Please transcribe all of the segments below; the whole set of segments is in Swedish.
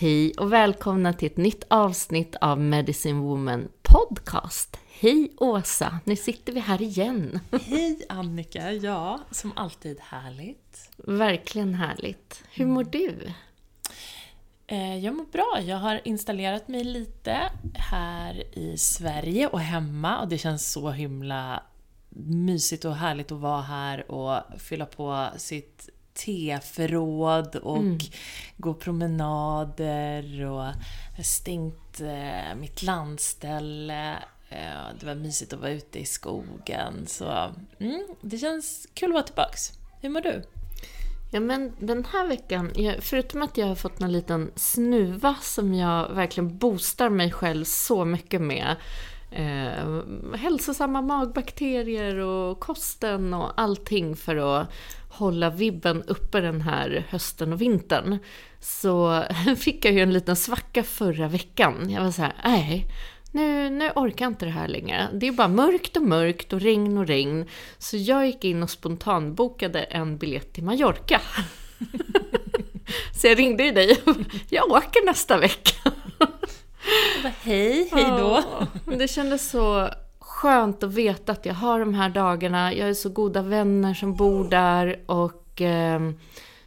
Hej och välkomna till ett nytt avsnitt av Medicine Woman Podcast. Hej Åsa, nu sitter vi här igen. Hej Annika! Ja, som alltid härligt. Verkligen härligt. Hur mår du? Eh, Jag mår bra. Jag har installerat mig lite här i Sverige och hemma och det känns så himla mysigt och härligt att vara här och fylla på sitt teförråd och gå promenader och stängt eh, mitt landställe. Eh, det var mysigt att vara ute i skogen. Så mm, det känns kul att vara tillbaks. Hur mår du? Ja men den här veckan, förutom att jag har fått en liten snuva som jag verkligen boostar mig själv så mycket med. Eh, hälsosamma magbakterier och kosten och allting för att hålla vibben uppe den här hösten och vintern. Så fick jag ju en liten svacka förra veckan. Jag var så här, nej. Nu, nu orkar jag inte det här längre. Det är bara mörkt och mörkt och regn och regn. Så jag gick in och spontanbokade en biljett till Mallorca. Så jag ringde ju dig och jag åker nästa vecka. Hej, hej då! Men det kändes så skönt att veta att jag har de här dagarna. Jag är så goda vänner som bor där och eh,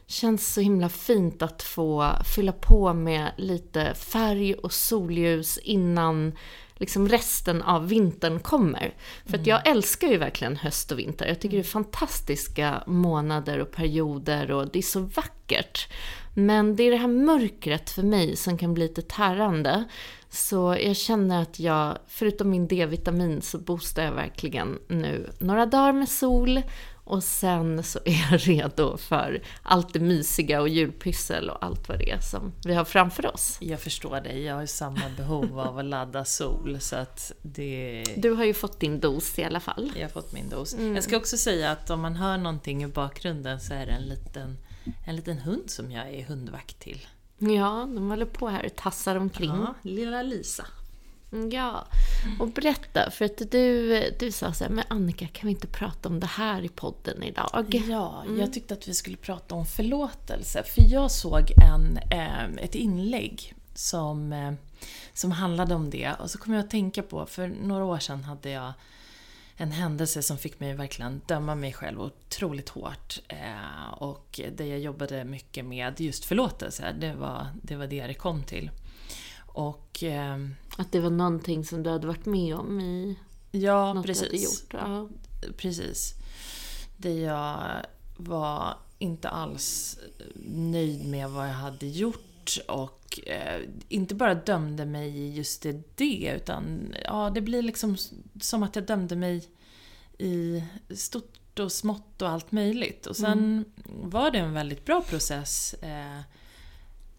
känns så himla fint att få fylla på med lite färg och solljus innan liksom resten av vintern kommer. För att jag älskar ju verkligen höst och vinter. Jag tycker det är fantastiska månader och perioder och det är så vackert. Men det är det här mörkret för mig som kan bli lite tärande. Så jag känner att jag, förutom min D-vitamin, så boostar jag verkligen nu några dagar med sol. Och sen så är jag redo för allt det mysiga och julpyssel och allt vad det är som vi har framför oss. Jag förstår dig, jag har ju samma behov av att ladda sol så att det... Du har ju fått din dos i alla fall. Jag har fått min dos. Jag ska också säga att om man hör någonting i bakgrunden så är det en liten, en liten hund som jag är hundvakt till. Ja, de håller på här och tassar omkring. Ja, lilla Lisa. Ja, och berätta, för att du, du sa så här, men Annika, kan vi inte prata om det här i podden idag? Ja, jag tyckte att vi skulle prata om förlåtelse. För jag såg en, eh, ett inlägg som, eh, som handlade om det. Och så kom jag att tänka på, för några år sedan hade jag en händelse som fick mig verkligen döma mig själv otroligt hårt. Eh, och där jag jobbade mycket med just förlåtelse. Det var det, var det det kom till. Och eh, Att det var någonting som du hade varit med om i ja, något precis. du hade gjort. Ja. Precis. Det jag var inte alls nöjd med vad jag hade gjort och eh, inte bara dömde mig i just det, det utan ja, det blir liksom som att jag dömde mig i stort och smått och allt möjligt. Och sen mm. var det en väldigt bra process eh,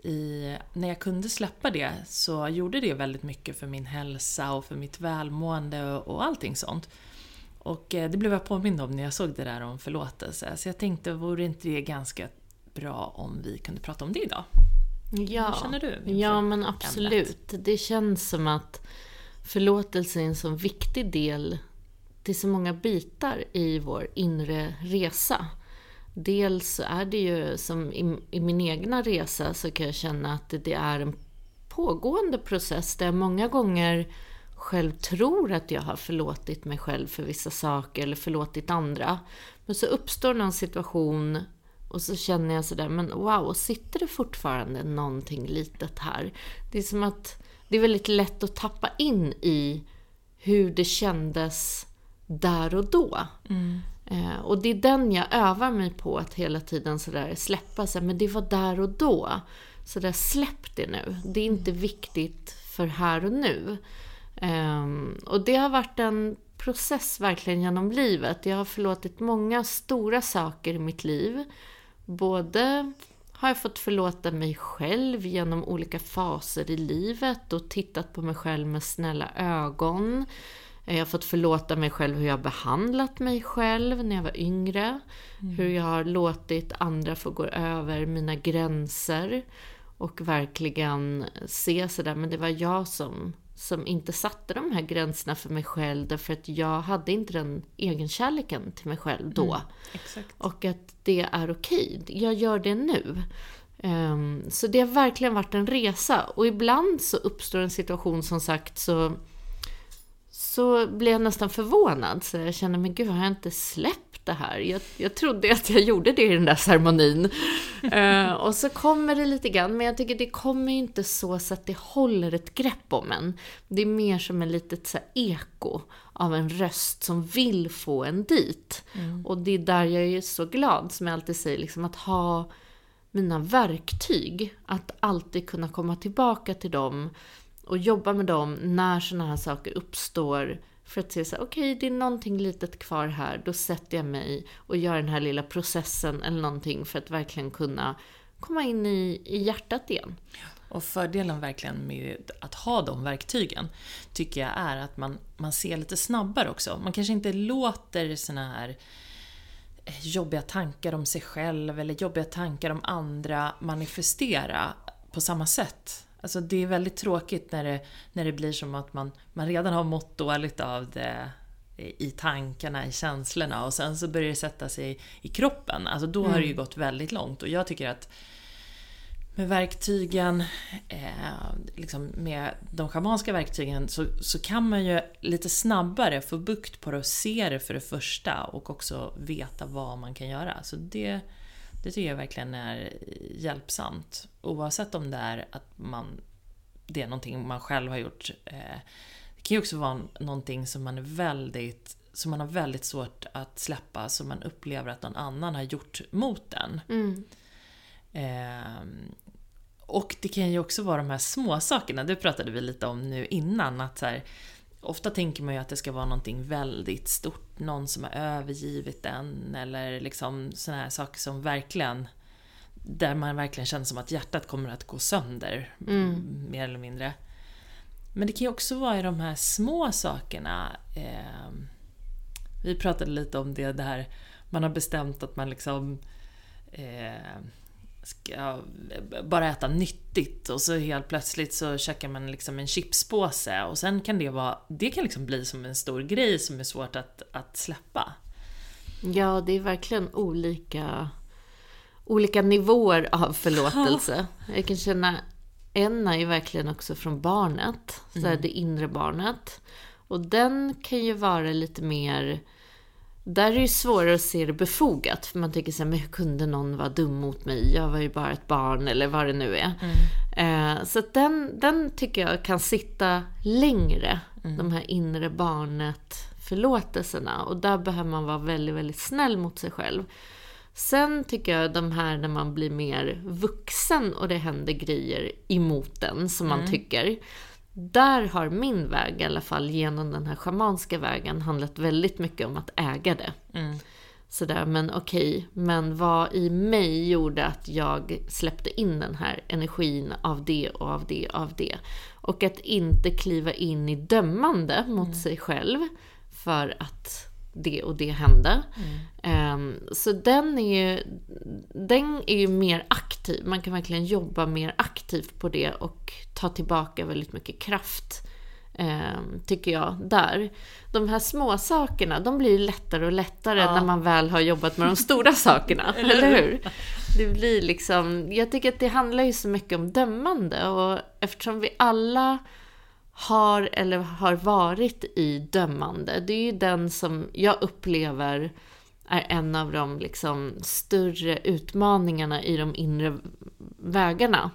i, när jag kunde släppa det så gjorde det väldigt mycket för min hälsa och för mitt välmående och, och allting sånt. Och eh, det blev jag påmind om när jag såg det där om förlåtelse. Så jag tänkte, vore inte det ganska bra om vi kunde prata om det idag? Ja, Hur känner du? Ja, men absolut. Ämnet? Det känns som att förlåtelse är en så viktig del till så många bitar i vår inre resa. Dels är det ju som i, i, min egna resa så kan jag känna att det, det är en pågående process där jag många gånger själv tror att jag har förlåtit mig själv för vissa saker eller förlåtit andra. Men så uppstår någon situation och så känner jag sådär, men wow, sitter det fortfarande någonting litet här? Det är som att det är väldigt lätt att tappa in i hur det kändes där och då. Mm. Eh, och det är den jag övar mig på att hela tiden sådär släppa. Så men det var där och då. Så där, släpp det nu. Det är inte viktigt för här och nu. Um, och det har varit en process verkligen genom livet. Jag har förlåtit många stora saker i mitt liv. Både har jag fått förlåta mig själv genom olika faser i livet och tittat på mig själv med snälla ögon. Jag har fått förlåta mig själv hur jag behandlat mig själv när jag var yngre. Mm. Hur jag har låtit andra få gå över mina gränser. Och verkligen se sådär, men det var jag som som inte satte de här gränserna för mig själv därför att jag hade inte den egenkärleken till mig själv då. Mm, och att det är okej. Jag gör det nu. Um, så det har verkligen varit en resa. Och ibland så uppstår en situation som sagt så så blir jag nästan förvånad. Så jag känner, men gud, har jag inte släppt det här? Jag, jag trodde att jag gjorde det i den där ceremonin. uh, och så kommer det lite grann, men jag tycker det kommer inte så, så att det håller ett grepp om en. Det är mer som en litet så här, eko av en röst som vill få en dit. Mm. Och det är där jag är så glad, som jag alltid säger, liksom att ha mina verktyg. Att alltid kunna komma tillbaka till dem och jobba med dem när sådana här saker uppstår. För att se så okej, okay, det är någonting litet kvar här. Då sätter jag mig och gör den här lilla processen eller någonting för att verkligen kunna komma in i, i hjärtat igen. Och fördelen verkligen med att ha de verktygen tycker jag är att man, man ser lite snabbare också. Man kanske inte låter såna här eh, jobbiga tankar om sig själv eller jobbiga tankar om andra manifestera på samma sätt Alltså det är väldigt tråkigt när det, när det blir som att man, man redan har mått dåligt av det i tankarna, i känslorna och sen så börjar det sätta sig i kroppen. Alltså då mm. har det ju mm. gått väldigt långt och jag tycker att med verktygen, eh, liksom med de schamanska verktygen, så, så kan man ju lite snabbare få bukt på det och se det för det första och också veta vad man kan göra. Så det, det tycker jag verkligen är hjälpsamt. Oavsett om det är att man, det är någonting man själv har gjort. Eh, det kan ju också vara någonting som man är väldigt som man har väldigt svårt att släppa, som man upplever att någon annan har gjort mot den. Mm. Eh, och det kan ju också vara de här små sakerna, det pratade vi lite om nu innan, att så här, Ofta tänker man ju att det ska vara någonting väldigt stort, någon som har övergivit en eller liksom sådana här saker som verkligen där man verkligen känner som att hjärtat kommer att gå sönder, mm. mer eller mindre. Men det kan ju också vara i de här små sakerna. Eh, vi pratade lite om det där man har bestämt att man liksom eh, ska bara äta nyttigt och så helt plötsligt så käkar man liksom en chipspåse och sen kan det vara, det kan liksom bli som en stor grej som är svårt att, att släppa. Ja, det är verkligen olika, olika nivåer av förlåtelse. Jag kan känna, en är ju verkligen också från barnet, så mm. det inre barnet. Och den kan ju vara lite mer där är det svårare att se det befogat, för man tänker så här, men hur kunde någon vara dum mot mig? Jag var ju bara ett barn, eller vad det nu är. Mm. Eh, så den, den tycker jag kan sitta längre, mm. de här inre barnet förlåtelserna. Och där behöver man vara väldigt, väldigt snäll mot sig själv. Sen tycker jag de här när man blir mer vuxen och det händer grejer emot en som man tycker. Där har min väg, i alla fall genom den här schamanska vägen, handlat väldigt mycket om att äga det. Sådär, men okej, men vad i mig gjorde att jag släppte in den här energin av det och av det och av det. Och att inte kliva in i dömande mot sig själv för att det och det hände. Ehm, så den är, ju, den är ju mer aktiv. Man kan verkligen jobba mer aktivt på det och ta tillbaka väldigt mycket kraft. ehm, tycker jag, där. De här små sakerna, de blir lättare och lättare Ja. när man väl har jobbat med de stora sakerna. eller hur? Det blir liksom, jag tycker att det handlar ju så mycket om dömande och eftersom vi alla har eller har varit i dömande. Det är ju den som jag upplever är en av de liksom större utmaningarna i de inre vägarna.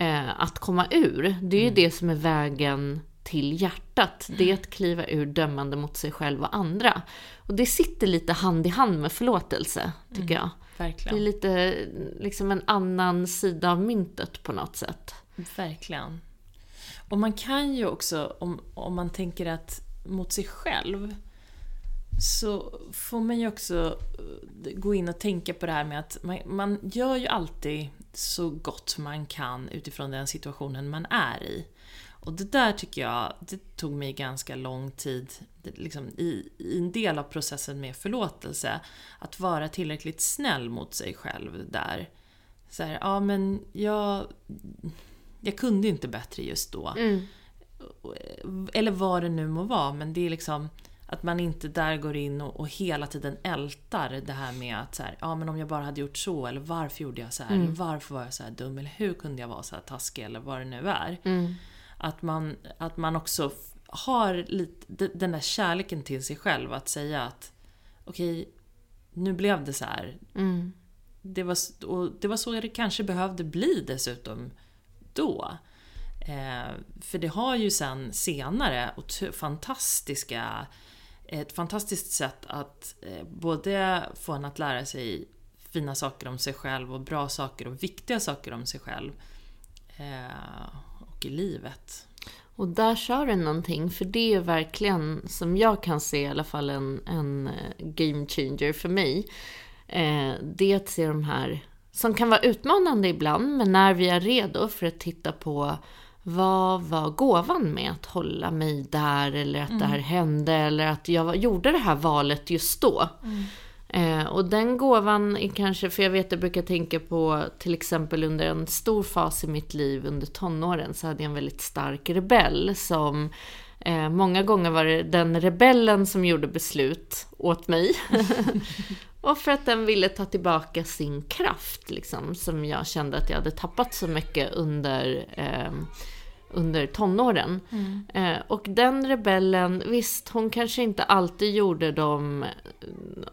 Eh, att komma ur. Det är ju det som är vägen till hjärtat. Det är att kliva ur dömande mot sig själv och andra. Och det sitter lite hand i hand med förlåtelse, tycker jag. Det är Verkligen. lite liksom en annan sida av myntet på något sätt. Verkligen. Och man kan ju också, om, om man tänker att mot sig själv, så får man ju också eh, gå in och tänka på det här med att man, man gör ju alltid så gott man kan utifrån den situationen man är i. Och det där tycker jag, det tog mig ganska lång tid, liksom, i, i en del av processen med förlåtelse, att vara tillräckligt snäll mot sig själv där. Så här, ja men jag, jag kunde inte bättre just då. Eller vad det nu må vara, men det är liksom att man inte där går in och, och hela tiden ältar det här med att så här, ja men om jag bara hade gjort så, eller varför gjorde jag så här, eller varför var jag så här dum, eller hur kunde jag vara så här taskig, eller vad det nu är. Att, man, att man också har lite, de- den där kärleken till sig själv, att säga att okej, nu blev det så här. Det, var, och det var så det kanske behövde bli dessutom då. Eh, för det har ju sen senare ot- fantastiska, ett fantastiskt sätt att eh, både få en att lära sig fina saker om sig själv och bra saker och viktiga saker om sig själv. Eh, och i livet. Och där sa du någonting, för det är verkligen, som jag kan se i alla fall, en, en eh, game changer för mig. Eh, det är att se de här, som kan vara utmanande ibland, men när vi är redo för att titta på vad var gåvan med att hålla mig där, eller att det här hände, eller att jag gjorde det här valet just då. Eh, och den gåvan är kanske, för jag vet jag brukar tänka på till exempel under en stor fas i mitt liv under tonåren så hade jag en väldigt stark rebell som eh, många gånger var det den rebellen som gjorde beslut åt mig. och för att den ville ta tillbaka sin kraft liksom, som jag kände att jag hade tappat så mycket under eh, under tonåren. Eh, och den rebellen, visst hon kanske inte alltid gjorde de,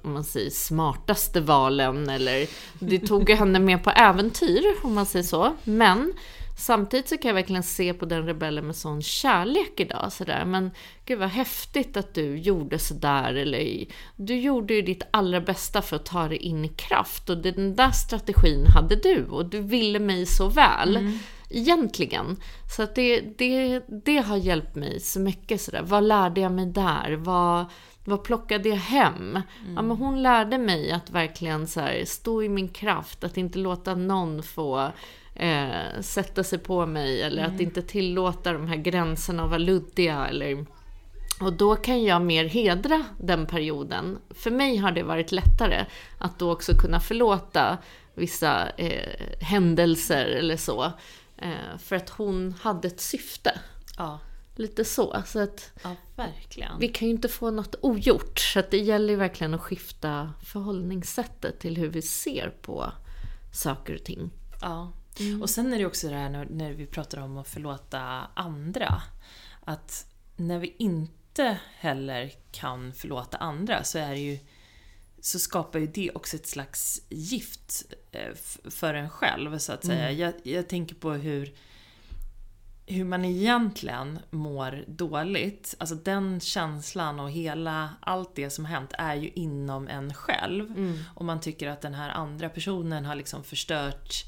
om man säger smartaste valen eller det tog henne med på äventyr om man säger så. Men samtidigt så kan jag verkligen se på den rebellen med sån kärlek idag. Sådär. Men gud vad häftigt att du gjorde sådär. Eller, du gjorde ju ditt allra bästa för att ta dig in i kraft. Och den där strategin hade du och du ville mig så väl. Egentligen. Så att det, det, det har hjälpt mig så mycket. Sådär. Vad lärde jag mig där? Vad, vad plockade jag hem? Ja, men hon lärde mig att verkligen så här, stå i min kraft. Att inte låta någon få eh, sätta sig på mig. Eller att inte tillåta de här gränserna att vara luddiga. Eller, och då kan jag mer hedra den perioden. För mig har det varit lättare att då också kunna förlåta vissa eh, händelser eller så. Eh, för att hon hade ett syfte. Ja, Lite så. så att ja verkligen. vi kan ju inte få något ogjort. Så att det gäller ju verkligen att skifta förhållningssättet till hur vi ser på saker och ting. Ja. Och sen är det också det här när, när vi pratar om att förlåta andra. Att när vi inte heller kan förlåta andra så är ju så skapar ju det också ett slags gift eh, för en själv så att säga. Jag, jag tänker på hur hur man egentligen mår dåligt, alltså den känslan och hela, allt det som hänt är ju inom en själv. Mm. Och man tycker att den här andra personen har liksom förstört,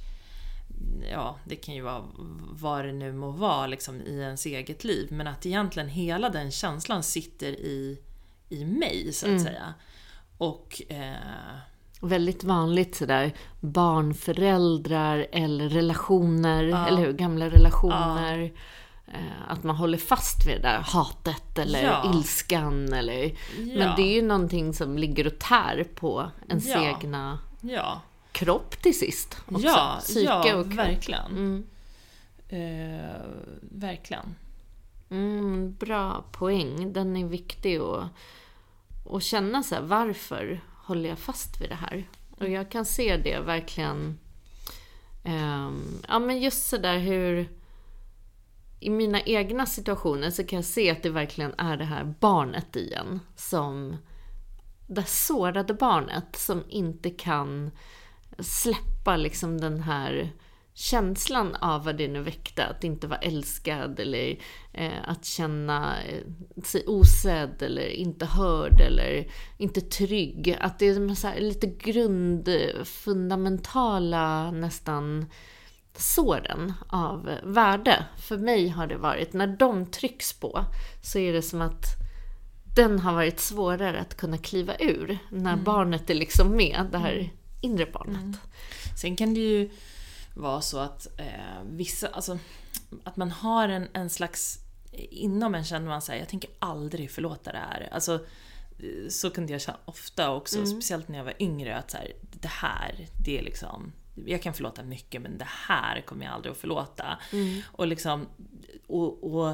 ja det kan ju vara vad det nu må vara liksom i ens eget liv. Men att egentligen hela den känslan sitter i, i mig så att Mm. säga. Och eh, Väldigt vanligt sådär barnföräldrar eller relationer, Ja. eller hur? Gamla relationer. Eh, Att man håller fast vid det där hatet eller Ja. ilskan eller... Ja. Men det är ju någonting som ligger och tär på ens Ja. egna ja, kropp till sist. Också. ja, Psyke ja och kropp. verkligen. Mm. Eh, verkligen. Mm, bra poäng. Den är viktig att, att känna så här, varför håller jag fast vid det här? Och jag kan se det verkligen. ehm, ja men just så där hur i mina egna situationer så kan jag se att det verkligen är det här barnet i en som det sårade barnet som inte kan släppa liksom den här känslan av vad det nu väckte. Att inte vara älskad eller eh, att känna eh, sig osedd eller inte hörd eller inte trygg. Att det är de här lite grundfundamentala nästan såren av värde. För mig har det varit, när de trycks på så är det som att den har varit svårare att kunna kliva ur när barnet är liksom med, det här inre barnet. Sen kan det ju vara så att eh, vissa, alltså att man har en, en slags, inom en känner man säger jag tänker aldrig förlåta det här. Alltså eh, så kunde jag känna ofta också, speciellt när jag var yngre, att så här, det här, det är liksom jag kan förlåta mycket men det här kommer jag aldrig att förlåta. Och liksom, och, och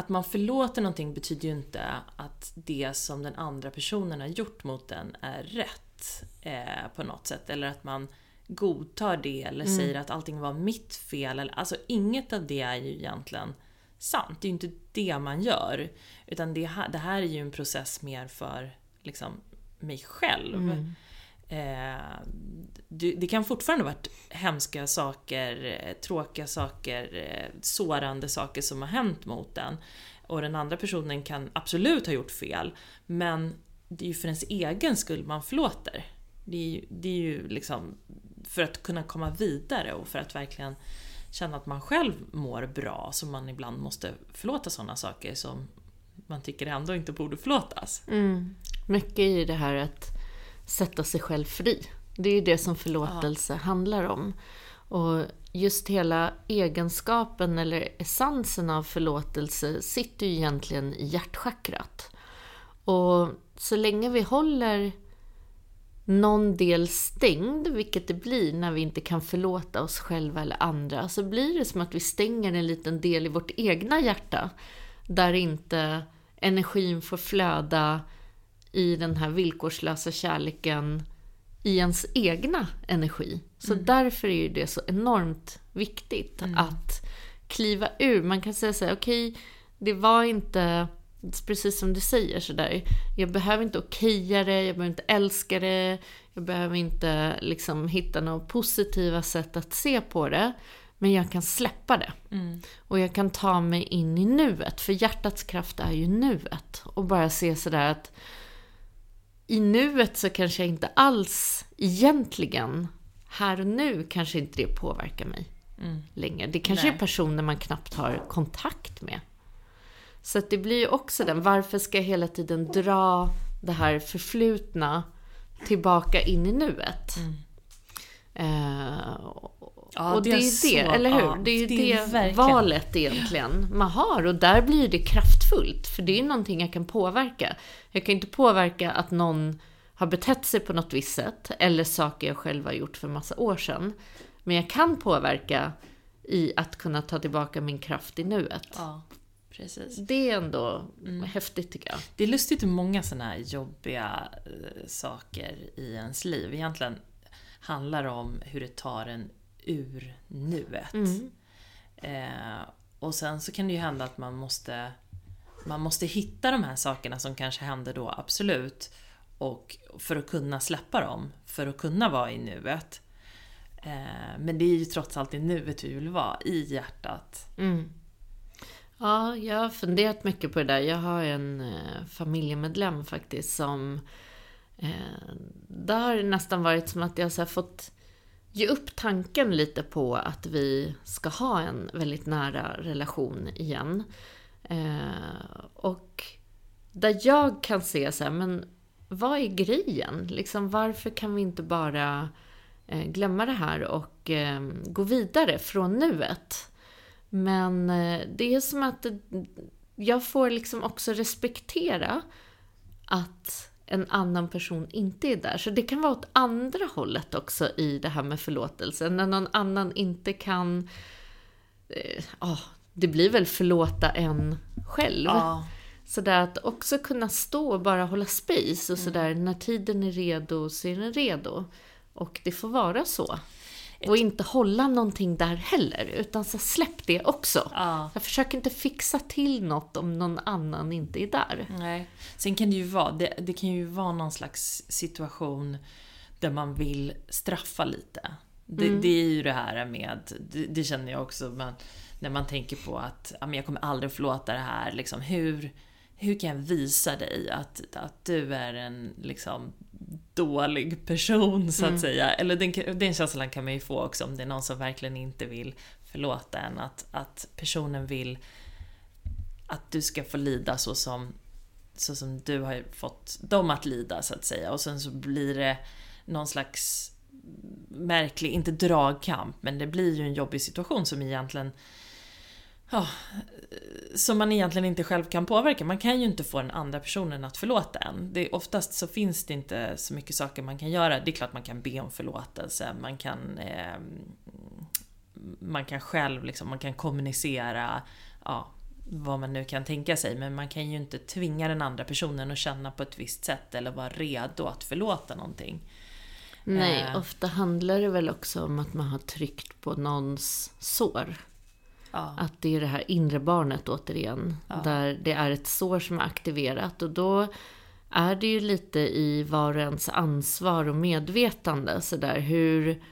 att man förlåter någonting betyder ju inte att det som den andra personen har gjort mot den är rätt eh, på något sätt. Eller att man godtar det eller säger att allting var mitt fel. Eller, alltså inget av det är ju egentligen sant. Det är ju inte det man gör. Utan det, det här är ju en process mer för liksom, mig själv. Eh, det, det kan fortfarande ha varit hemska saker, eh, tråkiga saker, eh, sårande saker som har hänt mot den. Och den andra personen kan absolut ha gjort fel, men det är ju för ens egen skull man förlåter. Det är ju, det är ju liksom för att kunna komma vidare och för att verkligen känna att man själv mår bra, som man ibland måste förlåta sådana saker som man tycker ändå inte borde förlåtas. Mm. Mycket i det här att sätta sig själv fri. Det är ju det som förlåtelse handlar om. Och just hela egenskapen eller essensen av förlåtelse sitter ju egentligen i hjärtchakrat. Och så länge vi håller någon del stängd, vilket det blir när vi inte kan förlåta oss själva eller andra, så blir det som att vi stänger en liten del i vårt egna hjärta, där inte energin får flöda i den här villkorslösa kärleken i ens egna energi. Så därför är ju det så enormt viktigt att kliva ur. Man kan säga så här, okej, det var inte, precis som du säger sådär, jag behöver inte okeja det, jag behöver inte älska det, jag behöver inte liksom hitta några positiva sätt att se på det. Men jag kan släppa det. Och jag kan ta mig in i nuet, för hjärtats kraft är ju nuet. Och bara se sådär att i nuet så kanske jag inte alls egentligen här och nu kanske inte det påverkar mig längre. Det kanske Nej. är personer man knappt har kontakt med. Så att det blir ju också den, varför ska jag hela tiden dra det här förflutna tillbaka in i nuet? Eh, Ja, och det det är så- det, eller hur? ja, det är ju det det, är verkligen. valet egentligen man har. Och där blir det kraftfullt, för det är ju någonting jag kan påverka. Jag kan inte påverka att någon har betett sig på något visst sätt, eller saker jag själv har gjort för massa år sedan. Men jag kan påverka i att kunna ta tillbaka min kraft i nuet. Ja, precis. Det är ändå Mm. häftigt tycker jag. Det är lustigt hur många sådana här jobbiga eh, saker i ens liv egentligen handlar om hur det tar en ur nuet. Eh, och sen så kan det ju hända att man måste, man måste hitta de här sakerna som kanske hände då, absolut. Och för att kunna släppa dem, för att kunna vara i nuet. Eh, men det är ju trots allt i nuet vi vill vara, i hjärtat. Ja, jag har funderat mycket på det där. Jag har en eh, familjemedlem faktiskt som... Eh, där har det nästan varit som att jag så fått ge upp tanken lite på att vi ska ha en väldigt nära relation igen. Eh, och där jag kan se så här, men vad är grejen? Liksom, varför kan vi inte bara eh, glömma det här och eh, gå vidare från nuet? Men eh, det är som att det- jag får liksom också respektera att en annan person inte är där. Så det kan vara åt andra hållet också i det här med förlåtelsen. När någon annan inte kan... Eh, ah, det blir väl förlåta en själv. Ja. Sådär att också kunna stå och bara hålla space och sådär, när tiden är redo så är den redo. Och det får vara så. Och inte hålla någonting där heller, utan så släpp det också. Ja. Jag försöker inte fixa till något om någon annan inte är där. Nej. Sen kan det ju vara, det, det kan ju vara någon slags situation där man vill straffa lite. Det, det är ju det här med, det, det känner jag också, men, när man tänker på att ja, men jag kommer aldrig förlåta det här. Liksom, hur, hur kan jag visa dig att, att du är en liksom, dålig person så att säga. Eller den, den känslan kan man ju få också om det är någon som verkligen inte vill förlåta en. Att, att personen vill att du ska få lida så som, så som du har fått dem att lida så att säga. Och sen så blir det någon slags märklig, inte dragkamp, men det blir ju en jobbig situation som egentligen Ja, som man egentligen inte själv kan påverka. Man kan ju inte få den andra personen att förlåta en. Det, oftast så finns det inte så mycket saker man kan göra. Det är klart man kan be om förlåtelse, man kan eh, man kan själv liksom, man kan kommunicera ja, vad man nu kan tänka sig. Men man kan ju inte tvinga den andra personen att känna på ett visst sätt eller vara redo att förlåta någonting. Nej, Eh. ofta handlar det väl också om att man har tryckt på någons sår. Ja. Att det är det här inre barnet återigen. Där det är ett sår som är aktiverat. Och då är det ju lite i var och ens ansvar och medvetande. Så där, hur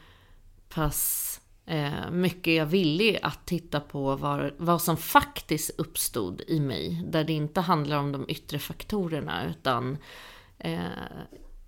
pass eh, mycket jag villig att titta på vad, vad som faktiskt uppstod i mig. Där det inte handlar om de yttre faktorerna utan eh,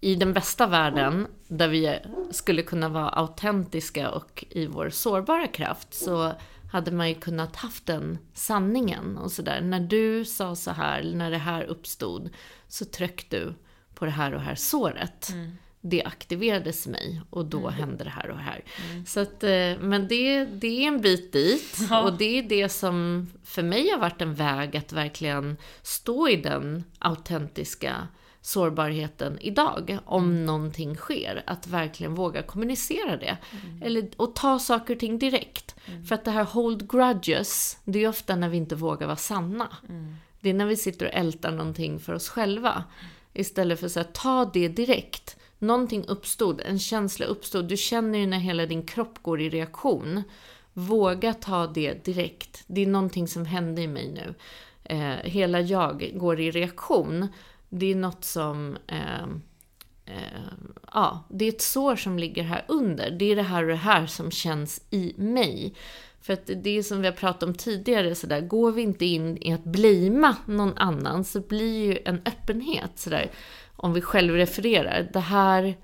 i den bästa världen, där vi skulle kunna vara autentiska och i vår sårbara kraft, så hade man ju kunnat haft den sanningen och sådär. När du sa så här, när det här uppstod, så tryckte du på det här och här såret. Det aktiverades mig och då hände det här och här. Så att, eh, men det, det är en bit dit och det är det som för mig har varit en väg att verkligen stå i den autentiska sårbarheten idag om någonting sker. Att verkligen våga kommunicera det. Eller, och ta saker och ting direkt. För att det här hold grudges, det är ofta när vi inte vågar vara sanna. Det är när vi sitter och ältar någonting för oss själva. Istället för att säga, ta det direkt. Någonting uppstod, en känsla uppstod. Du känner ju när hela din kropp går i reaktion. Våga ta det direkt. Det är någonting som hände i mig nu. Eh, hela jag går i reaktion. Det är något som... Eh, eh, ja, det är ett sår som ligger här under. Det är det här och det här som känns i mig. För att det är som vi har pratat om tidigare, så där, går vi inte in i att blima någon annan så blir ju en öppenhet sådär. Om vi själv refererar, det här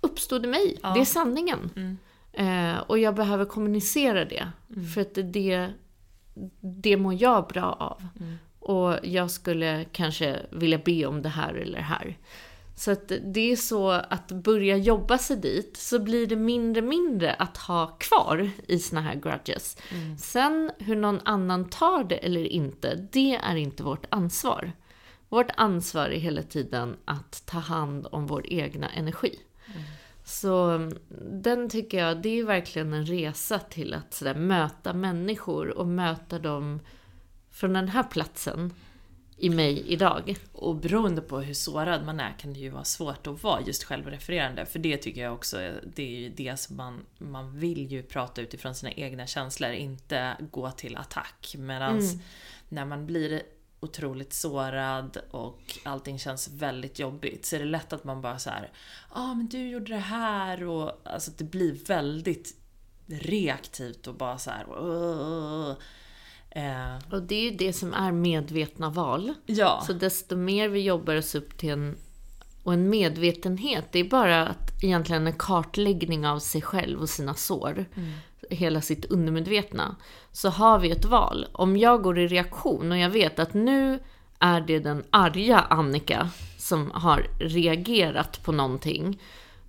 uppstod i mig. Ja. Det är sanningen. Mm. Eh, och jag behöver kommunicera det. För att det, det mår jag bra av. Och jag skulle kanske vilja be om det här eller det här. Så att det är så att börja jobba sig dit så blir det mindre mindre att ha kvar i såna här grudges. Sen hur någon annan tar det eller inte, det är inte vårt ansvar. Vårt ansvar är hela tiden att ta hand om vår egna energi. Så mm, den tycker jag, det är verkligen en resa till att sådär, möta människor och möta dem från den här platsen i mig idag. Och beroende på hur sårad man är kan det ju vara svårt att vara just självrefererande. För det tycker jag också, det är ju det som man, man vill ju prata utifrån sina egna känslor, inte gå till attack. Medan när man blir otroligt sårad och allting känns väldigt jobbigt så är det lätt att man bara så här, ja ah, men du gjorde det här och alltså det blir väldigt reaktivt och bara så här. "Åh." Eh, Och det är ju det som är medvetna val. ja. Så desto mer vi jobbar oss upp till en, och en medvetenhet, det är bara att egentligen en kartläggning av sig själv och sina sår. Hela sitt undermedvetna. Så har vi ett val. Om jag går i reaktion och jag vet att nu är det den arga Annika som har reagerat på någonting.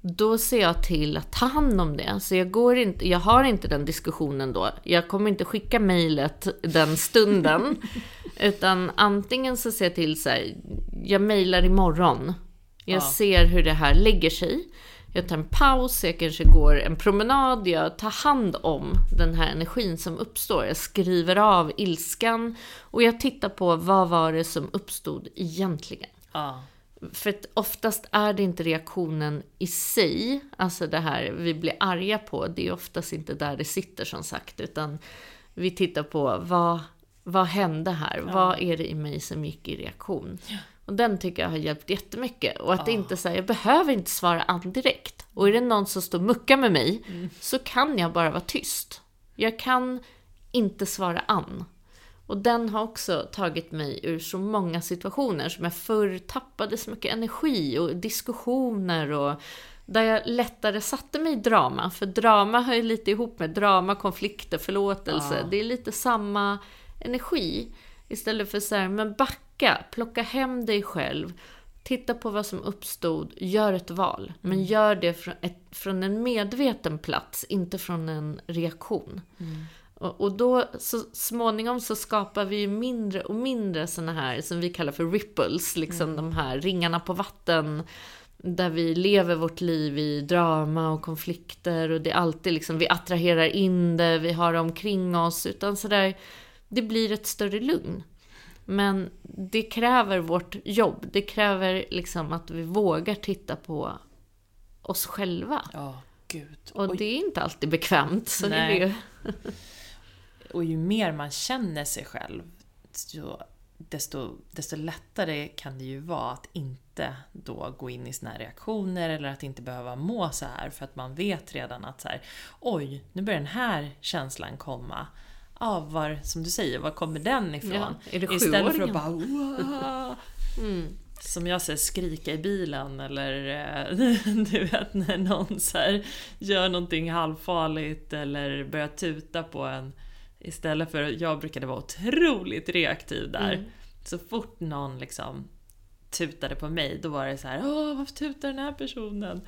Då ser jag till att ta hand om det. Så jag, går inte, jag har inte den diskussionen då. Jag kommer inte skicka mejlet den stunden. utan antingen så ser jag till så här, jag mejlar imorgon. Jag Ja. ser hur det här lägger sig. Jag tar en paus, jag kanske går en promenad, jag tar hand om den här energin som uppstår. Jag skriver av ilskan och jag tittar på vad var det som uppstod egentligen. ja. För att oftast är det inte reaktionen i sig, alltså det här vi blir arga på, det är oftast inte där det sitter som sagt, utan vi tittar på vad, vad hände här? Vad är det i mig som gick i reaktion? Och den tycker jag har hjälpt jättemycket. Och att inte säga, jag behöver inte svara an direkt. Och är det någon som står och muckar med mig, så kan jag bara vara tyst. Jag kan inte svara an. Och den har också tagit mig ur så många situationer som jag förr tappade så mycket energi och diskussioner och där jag lättare satte mig i drama. För drama hör ju lite ihop med drama, konflikter, förlåtelse. Det är lite samma energi. Istället för så här, men backa, plocka hem dig själv. Titta på vad som uppstod, gör ett val. Men gör det från, ett, från en medveten plats, inte från en reaktion. Och, och då så småningom så skapar vi ju mindre och mindre såna här som vi kallar för ripples, liksom de här ringarna på vatten. Där vi lever vårt liv i drama och konflikter och det är alltid liksom, vi attraherar in det, vi har det omkring oss. Utan sådär, det blir ett större lugn. Men det kräver vårt jobb. Det kräver liksom att vi vågar titta på oss själva. Ja, gud. Och det är inte alltid bekvämt. Så det Nej. är ju... Och ju mer man känner sig själv, desto, desto lättare kan det ju vara att inte då gå in i här reaktioner eller att inte behöva må så här för att man vet redan att så här, oj, nu börjar den här känslan komma. Ja, var, som du säger, var kommer den ifrån? Ja, är det Istället för att bara "Wow." Som jag säger, skrika i bilen eller eh, du vet när någon så här gör någonting halvfarligt eller börjar tuta på en. Istället för, jag brukade vara otroligt reaktiv där. Så fort någon liksom tutade på mig, då var det så här, åh varför tutar den här personen?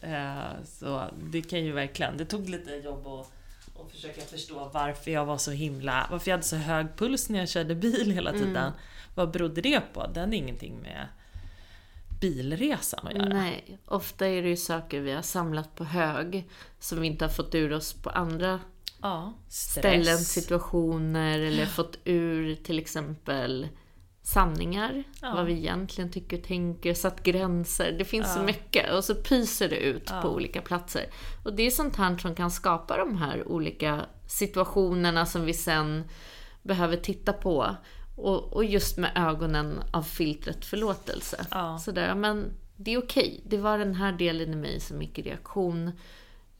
Eh, så det kan ju verkligen, det tog lite jobb att, att försöka förstå varför jag var så himla, varför jag hade så hög puls när jag körde bil hela tiden. Vad berodde det på? Den är ingenting med bilresan att göra. Nej, ofta är det ju saker vi har samlat på hög som vi inte har fått ur oss på andra Ja, ställen, situationer eller fått ur till exempel sanningar. Ja. Vad vi egentligen tycker och tänker, satt gränser. Det finns så mycket och så pyser det ut på olika platser. Och det är sånt här som kan skapa de här olika situationerna som vi sen behöver titta på. Och, och just med ögonen av filtret förlåtelse. Ja. Sådär, men det är okej. Det var den här delen i mig som gick i reaktion.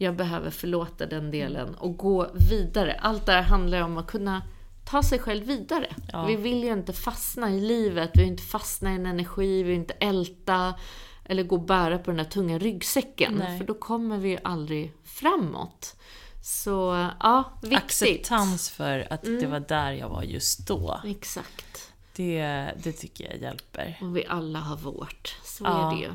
Jag behöver förlåta den delen och gå vidare. Allt det här handlar om att kunna ta sig själv vidare. Vi vill ju inte fastna i livet, vi vill inte fastna i en energi, vi vill inte älta. eller gå och bära på den här tunga ryggsäcken. Nej. För då kommer vi ju aldrig framåt. Så ja, viktigt. Mm. Acceptans för att det var där jag var just då. Exakt. Det, det tycker jag hjälper. Och vi alla har vårt. Så Ja. är det ju.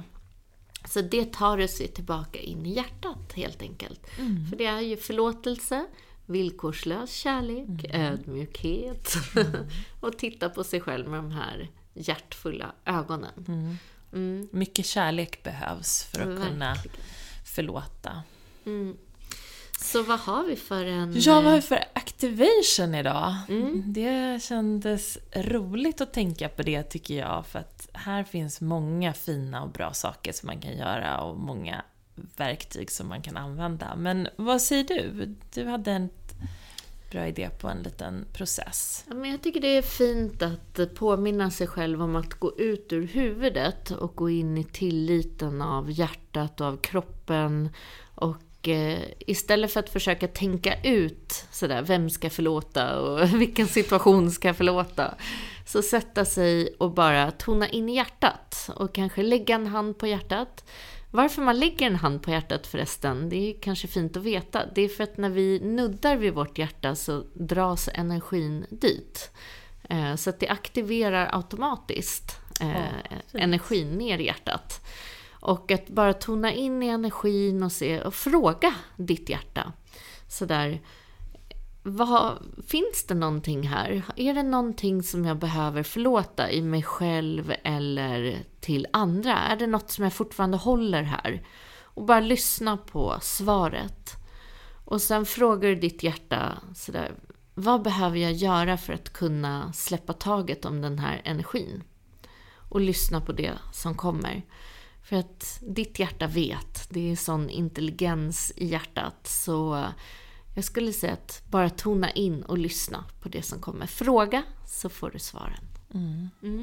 Så det tar oss tillbaka in i hjärtat helt enkelt. Mm. För det är ju förlåtelse, villkorslös kärlek, Mm. ödmjukhet och titta på sig själv med de här hjärtfulla ögonen. Mm. Mycket kärlek behövs för att kunna Verkligen. förlåta. Så vad har vi för en... Ja, vad har vi för activation idag? Mm. Det kändes roligt att tänka på det tycker jag, för att här finns många fina och bra saker som man kan göra och många verktyg som man kan använda. Men vad säger du? Du hade en bra idé på en liten process. Ja, men jag tycker det är fint att påminna sig själv om att gå ut ur huvudet och gå in i tilliten av hjärtat och av kroppen. Och eh, istället för att försöka tänka ut sådär, vem ska förlåta och vilken situation ska förlåta? Så sätta sig och bara tona in hjärtat och kanske lägga en hand på hjärtat. Varför man lägger en hand på hjärtat förresten, det är kanske fint att veta. Det är för att när vi nuddar vid vårt hjärta så dras energin dit. Eh, Så att det aktiverar automatiskt eh, energin ner i hjärtat. Och att bara tona in i energin och, se, och fråga ditt hjärta. Sådär, vad, finns det någonting här? Är det någonting som jag behöver förlåta i mig själv eller till andra? Är det något som jag fortfarande håller här? Och bara lyssna på svaret. Och sen frågar du ditt hjärta sådär, vad behöver jag göra för att kunna släppa taget om den här energin? Och lyssna på det som kommer. För att ditt hjärta vet, det är sån intelligens i hjärtat. Så jag skulle säga att bara tona in och lyssna på det som kommer. Fråga så får du svaren.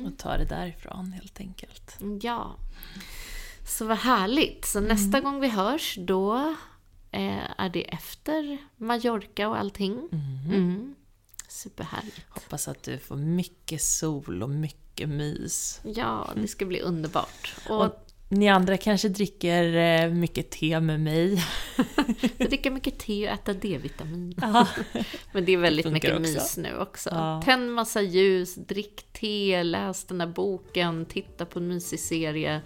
Och ta det därifrån helt enkelt. Ja. Så vad härligt. Så nästa gång vi hörs då eh, är det efter Mallorca och allting. Mm. Superhärligt. Hoppas att du får mycket sol och mycket mys. Ja, det ska bli underbart. Och Och ni andra kanske dricker eh, mycket te med mig. dricka mycket te och äta D-vitamin. Ja. Men det är väldigt Det mycket också. mys nu också. Ja. Tänd massa ljus, drick te, läs den där boken, titta på en mysig serie.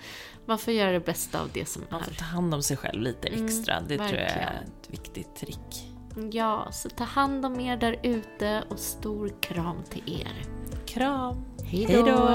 Man får göra det bästa av det som Man får är. ta hand om sig själv lite extra. det tror jag är verkligen. ett viktigt trick. Ja, så ta hand om er där ute och stor kram till er. Kram! Hej då!